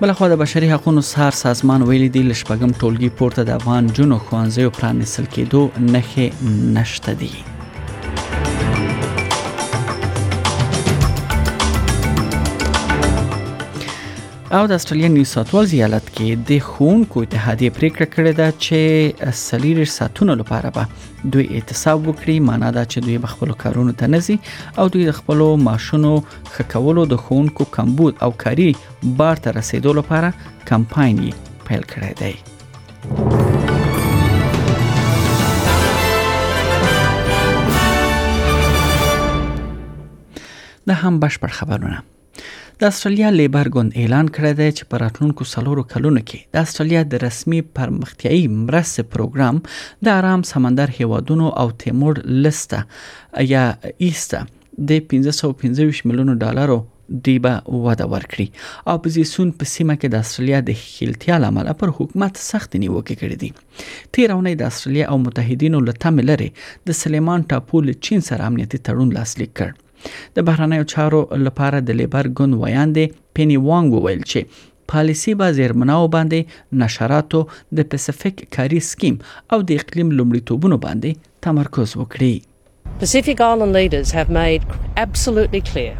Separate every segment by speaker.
Speaker 1: بلخوا د بشري حقوقو سار سازمان ویلي دی له شپږم ټولګي پورته د افغان جنو ښوونځیو پرانیستل کېدو نخې نشته دي او د استرالیا نیو ساوت ویلز ایالت کې د خونکو اتحادیه پریکړه کړې ده چې سلیری ساتونو لپاره به دوی اعتصاب وکړي معنا دا چې دوی بخپل کارونو ته نزي او دوی د خپل ماشونو خکولو د خونکو کمبود او کاری بار ته رسیدو لپاره کمپاین یې پیل کړی دی د هم بشپړ خبرونه د استرالیا لیبر ګوند اعلان کړی دی چې په راتلونکو سلورو کلونو کې د استرالیا د رسمي پرمختیايي مرستې پروګرام د آرام سمندر هیوادونو او تیمور لسته یا ایسته د 1525 میلیونو ډالرو دوی به وده ورکړي او په زیسون په سیمه کې د استرالیا د ښکیلتیا لامل پر حکومت سخت نیوکې کړې دي تیرونه د استرالیا او متحدینو له تم لري د سلیمان ټاپو له چین سره امنیتي تړون لاسلیک کړ د بهرنیو چارو لپاره د لیبر ګوند ویاندې پینی وانګ وویل چې پالیسی به زیرمناو باندې نشراتو د پسفیک کاری سکیم او د اقلیم لومړیتوبونو باندې تمرکز وکړي
Speaker 2: Pacific Island leaders have made absolutely clear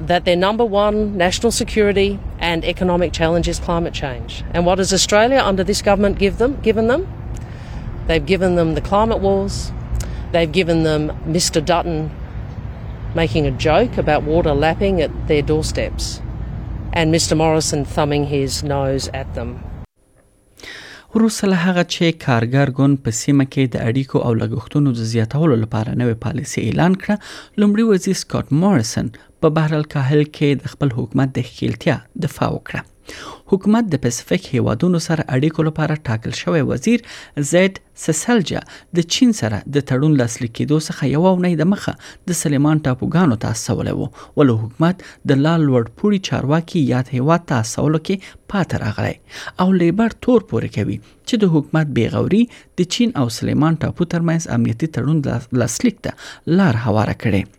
Speaker 2: that their number one national security and economic challenge is climate change. And what does Australia under this government give them given them? They've given them the climate wars, they've given them Mr Dutton making a joke about water lapping at their doorsteps, and Mr Morrison thumbing his nose at them.
Speaker 1: وروسته له هغه چې کارګر ګوند په سیمه کې د اړیکو او لګښتونو د زیاتولو لپاره نوې پالیسي اعلان کړه لومړي وزیر سکاټ موریسن په بحر الکاهل کې د خپل حکومت د ښکیلتیا دفاع وکړه حکومت د پسفیک هیوادونو سره اړیکو لپاره ټاکل شوی وزیر زید سسلجه د چین سره د تړون لاسلیک کېدو څخه یوه اونۍ د مخه د سلیمان ټاپوګانو ته استولی و، ولو حکومت د لا لوړ پوړي چارواکي یاد هېواد ته استولو کې پاته راغلی او لېبر تور پورې کوي چې د حکومت بې غوري د چین او سلیمان ټاپو ترمنځ امنیتي تړون لاسلیک ته لار هواره کړې.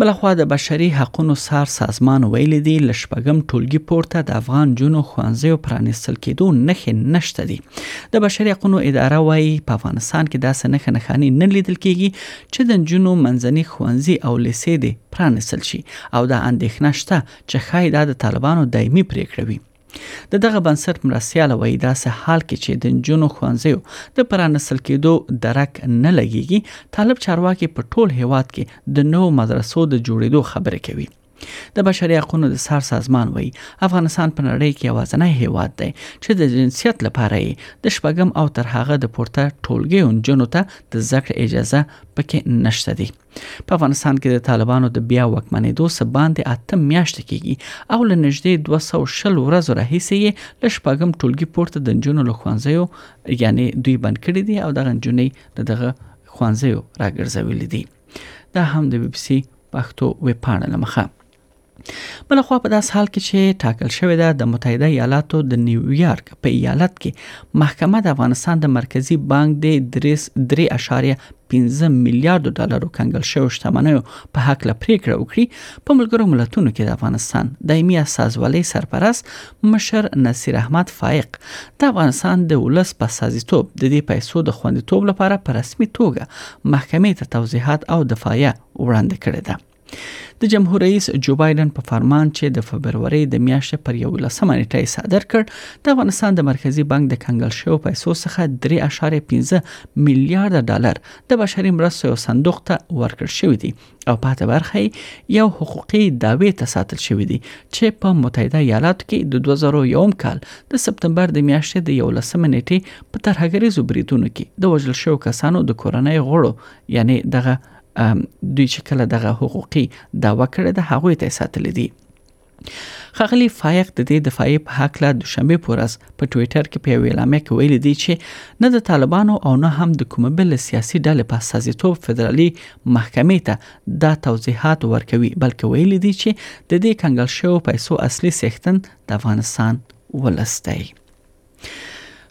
Speaker 1: بلخوا د بشري حقونو څار سازمان ویلي دي له شپږم ټولګي پورته د افغان جونو ښوونځیو پرانیستل کېدو نښې نشته دي د بشري حقونو اداره وایي په افغانستان کې داسې نښه نښانې نه لیدل کېږي چې د جونو منځني ښوونځي او لیسې دې پرانیستل شي او دا اندېښنه شته چې ښایي دا د طالبانو دایمي پریکړه وي د دغه بنسټ مرستیاله وایي داسې حال کې چې د نجونو ښوونځیو د پرانستل کېدو درک نه لګیږي طالب چارواکي په ټول هیواد کې د نو مدرسو د جوړېدو خبرې کوي د بشري حقوقو د سر سازمان وایي افغانستان په نړۍ کې یوازنی هیواد دی چې د جنسیت لپاره د شپږم او تر هغه د پورته ټولګي انجونو ته د زکړې اجازه پکې نشته دی په افغانستان کې د طالبانو د بیا واکمنېدو څه باندې اته میاشتې کېږي او له نږدې 260 ورځو راهیسې یې له شپږم ټولګي پورته د نجونو له ښوونځیو یعنې دوی بند کړي دي او دغه نجونې د دغه ښوونځیو راګرځولې دي دا هم د بي بي سي پښتو ویب پاڼه لمخه بل خو په داس حال کې چې ټاکل شوې ده د متحده ایالاتو د نیویارک په ایالت کې محکمه د افغانستان د مرکزی بانک د 3.15 میلیارډ ډالرو کنګل شوی شتمنیو په حق له پریکړه وکړي په ملګرو ملتونو کې د افغانستان دایمي اساسوالۍ سرپرست مشر نصیر احمد فائق د افغانستان د ولس په سازیتوب د دې پیسو د خوندیتوب لپاره په رسمي توګه محکمې ته توضیحات او دفاعیه وړاندې کړې ده د جمهور رئیس جو بایدن په فرمان چې د فبرورۍ د میاشتې پر 11 نیټه یې صادر کړ د افغانستان د مرکزی بانک د کنګل شوو پیسو څخه 3.15 میلیارډ ډالر د بشري مرستو یو صندوق ته ورکړ شوې دي او په هغه برخه یو حقوقي داوی ته ساتل شوې دي چې په متحده ایالاتو کې د 2001 کال د سپتمبر د میاشتې د 11 نیټه په ترهګریزو بریدونو کې د وژل شوو کسانو د کورنۍ غړو یعنی دغه دوی چې کله دغه حقوقي داوا کړې ده هغه ته ساتل دي خغلی فایق د دې دفاعي په حق له دوشنبه پورز په ټوئیټر کې په ویلامه کې ویل دي چې نه د طالبانو او نه هم د کومه بل سیاسي ډلې په سازیتوب فدرالي محکمې ته دا توضیحات ورکوي بلکې ویل دي چې د دې کنګل شوو پیسو اصلي سیختن د افغانستان ولستای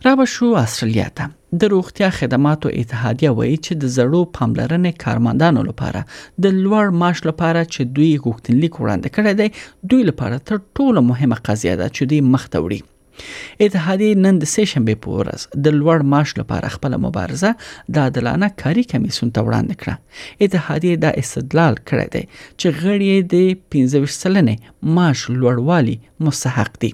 Speaker 1: را به شو استرالیا ته د روغتیا خدماتو اتحادیه وایي چې د زړو پاملرنې کارمندانو لپاره د لوړ معاش لپاره چې دوی غوښتنلیک وړاندې کړی دی دوی لپاره تر ټولو مهمه قضیه ده چې دوی مخته وړي اتحادیه نن د سه شنبه په ورځ د لوړ معاش لپاره خپل مبارزه د عادلانه کاری کمیسون ته وړاندې کړه اتحادیه دا استدلال کړی دی چې غړي د 15 سلنې معاش لوړوالي مستحق دي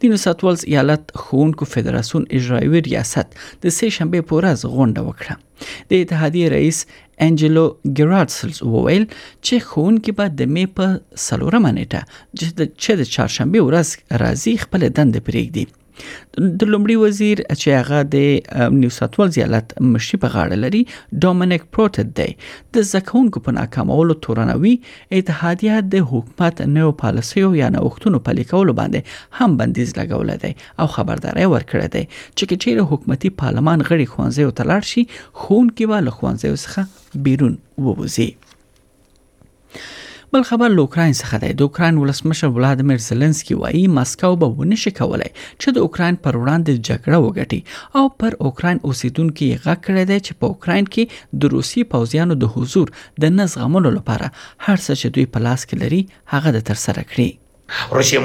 Speaker 1: د نیو ساوت ویلز ایالت ښوونکو فدراسیون اجرایوي ریاست د سه شنبه په ورځ غونډه وکړه د اتحادیه رئیس انجلو ګرارډسلز وویل چې ښوونکي به د می په سلورمه نیټه چې د چهارشنبه ورځ راځي خپل دند پرېږدي د لومړي وزیر چې هغه د نیو ساوت ویلز ایالت مشري په غاړه لري ډومینیک پروټت دی د زکونکو په ناکامولو تورنوي اتحادیه د حکومت نوو پالیسیو یا نوښتونو پلي کولو باندې هم بندیز لګولی دی او خبرداری ورکړی دی چې که چیرې حکومتي پارلمان غړي ښوونځیو ته لاړ شي ښوونکي به له ښوونځیو څخه بیرون ووځي بل خبر له اوکراین څخه دی د اوکراین ولسمشر ولادمیر زلنسکي وایي مسکو به ونشي کولای چې د اوکراین پر وړاندې جګړه وګټي او پر اوکراین اوسیدونکو یې غږ کړی دی چې په اوکراین کې د روسي پوځیانو د حضور د نزغمولو لپاره هر څه چې دوی په لاس کې لري هغه د
Speaker 3: ترسره کړي
Speaker 4: Russia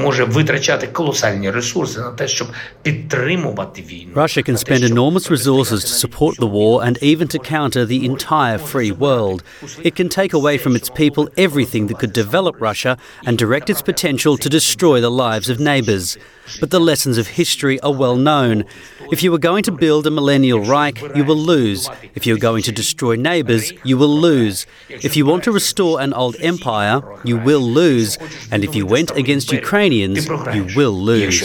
Speaker 4: can spend enormous resources to support the war and even to counter the entire free world. It can take away from its people everything that could develop Russia and direct its potential to destroy the lives of neighbours. But the lessons of history are well known. If you are going to build a millennial Reich, you will lose. If you are going to destroy neighbours, you will lose. If you want to restore an old empire, you will lose. And if you went against against Ukrainians, you will lose.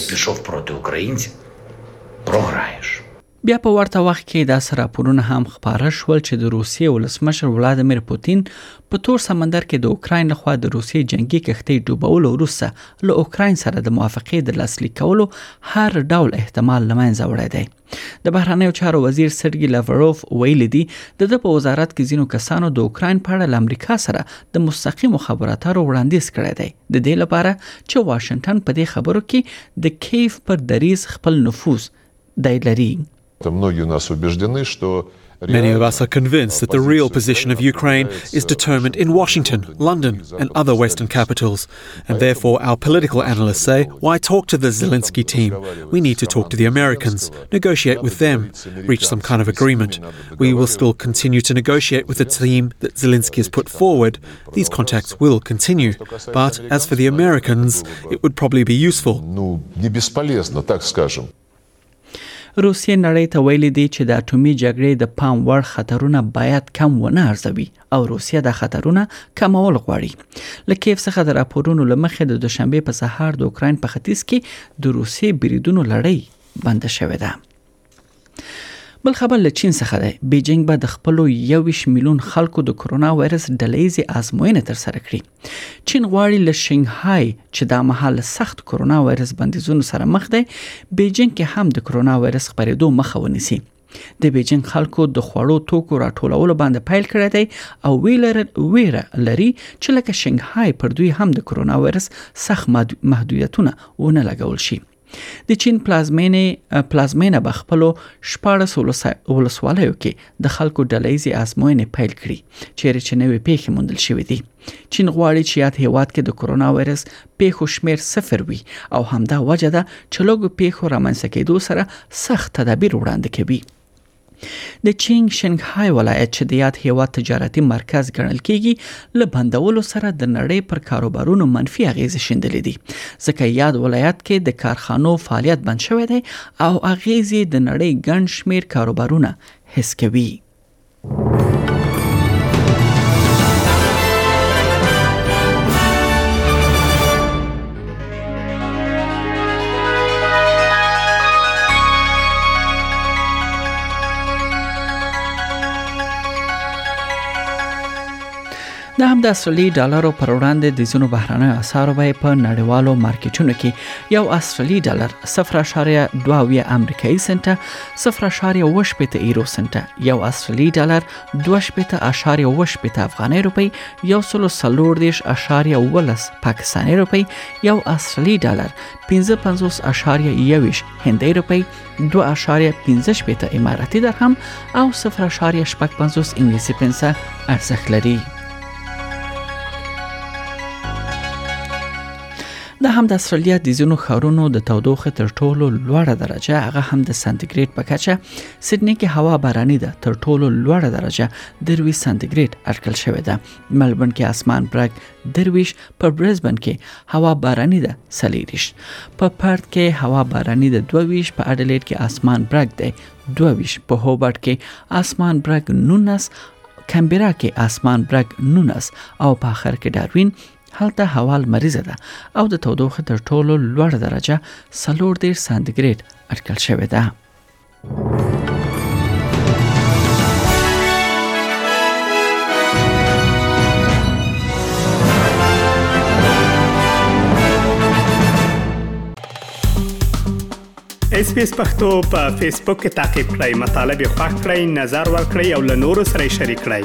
Speaker 1: بیا په ورته وخت کې داسې راپورونه هم خپاره شول چې د روسیې ولسمشر ولادمیر پوتین په تور سمندر کې د اوکراین لخوا د روسیې جنگي کښتۍ ډوبولو وروسته له اوکراین سره د موافقې د لاسلیک کولو هر ډول احتمال لمنځه وړی دی د بهرنیو چارو وزیر سرګي لافروف ویلي دي د د په وزارت کې ځینو کسانو د اوکراین په اړه امریکا سره د مستقیمو خبرو اترو وړاندیز کړی دی د دې لپاره چې واشنگټن په دې خبرو کې د کیف پر دریز خپل نفوذ دای لري
Speaker 5: Many of us are convinced that the real position of Ukraine is determined in Washington, London, and other Western capitals. And therefore, our political analysts say, why talk to the Zelensky team? We need to talk to the Americans, negotiate with them, reach some kind of agreement. We will still continue to negotiate with the team that Zelensky has put forward. These contacts will continue, but as for the Americans, it would probably be useful.
Speaker 1: روسیې نړۍ ته ویلي دي چې د اټومي جګړې د پام وړ خطرونه باید کم ونه ارزوي او روسیه دا خطرونه کمول غواړي لکیف څخه د راپورونو لمخې د دوشنبه په سهار د اوکرين په ختیځ کې د روسیې بریدونو لړۍ بند شوې ده بل خبر له چین څخه دی بیجینګ به د خپل 21 میلیون خلکو د کرونا وایرس ډلېزي آزموینه تر سره کړي چین غواړي له شنګهای چې دا مهال سخت کرونا وایرس بندیزونو سره مخ دی بیجینګ کې هم د کرونا وایرس خپرېدو مخه ونیسي د بیجینګ خلکو د خوړو توکو راټولولو باندې پیل کړی دی او ویلر ویره لري چې لکه شنګهای پر دوی هم د کرونا وایرس سخت محدودیتونه ونه لګول شي د چین پلازمینه پلازمینه به خپلو شپاړس ولسوالیو کې د خلکو ډلېزي آزموینې پیل کړي چیرې چې نوې پیښې موندل شوې دي چین غواړي چې یاد هیواد کې د کورونا وایرس پیښو شمیر صفر وي او همدا وجه ده چې لوګو پیښو رامنځته کېدو سره سخت تدابیر وړاندې کوي د چینګ شنګهای ولایت چې د یاد هیواد تجارتي مرکز ګڼل کیږي له بندولو سره د نړۍ پر کاروبارونو منفي اغیزې شیندلې دي ځکه یاد ولایت کې د کارخانو فعالیت بند شوی دی او اغیزې د نړۍ ګڼ شمیر کاروبارونه حس کوي د همدا سولي ډالرو پر وړاندې د زونو بهرانه اسعارو به په نړیوالو مارکیټونو کې یو اصلي ډالر 0.22 امریکایي سنت 0.8 ایرو سنت یو اصلي ډالر 2.8 افغاني روپی یو سلو سلور دیش اشاریه ولس پاکستانی روپی یو استرالی ډالر 55 اشاریه یویش هندی روپی دو اشاریه 15 پیتا اماراتی درهم او 0 اشاریه شپک 50 انگلیسی پنسه ارزښت لري د هم د استرالیا د ځینو ښارونو د تودوخې تر ټولو لوړه درجه هغه هم د سانتیګریډ په کچه سیدنی کې هوا باراني ده تر ټولو لوړه درجه درویش سانتیګریډ اټکل شوې ده ملبن کې اسمان پرک درویش په برزبن کې هوا باراني ده سلیریش په پرت کې هوا باراني ده دویش په اډلیډ کې اسمان پرک ده دویش په هوبرټ کې اسمان پرک 19 کمبرا کې اسمان برګ 19 او په اخر کې داروین هلته هوا لمریزه ده او د تودوخې تر ټولو لوړ درجه 40 سانتیګریډ اټکل شوې ده
Speaker 6: اس پی اس پختو په فیسبوک کې تا کې پلی مطلب یو فاک کړئ نظر ور کړئ او له نورو سره شریک کړئ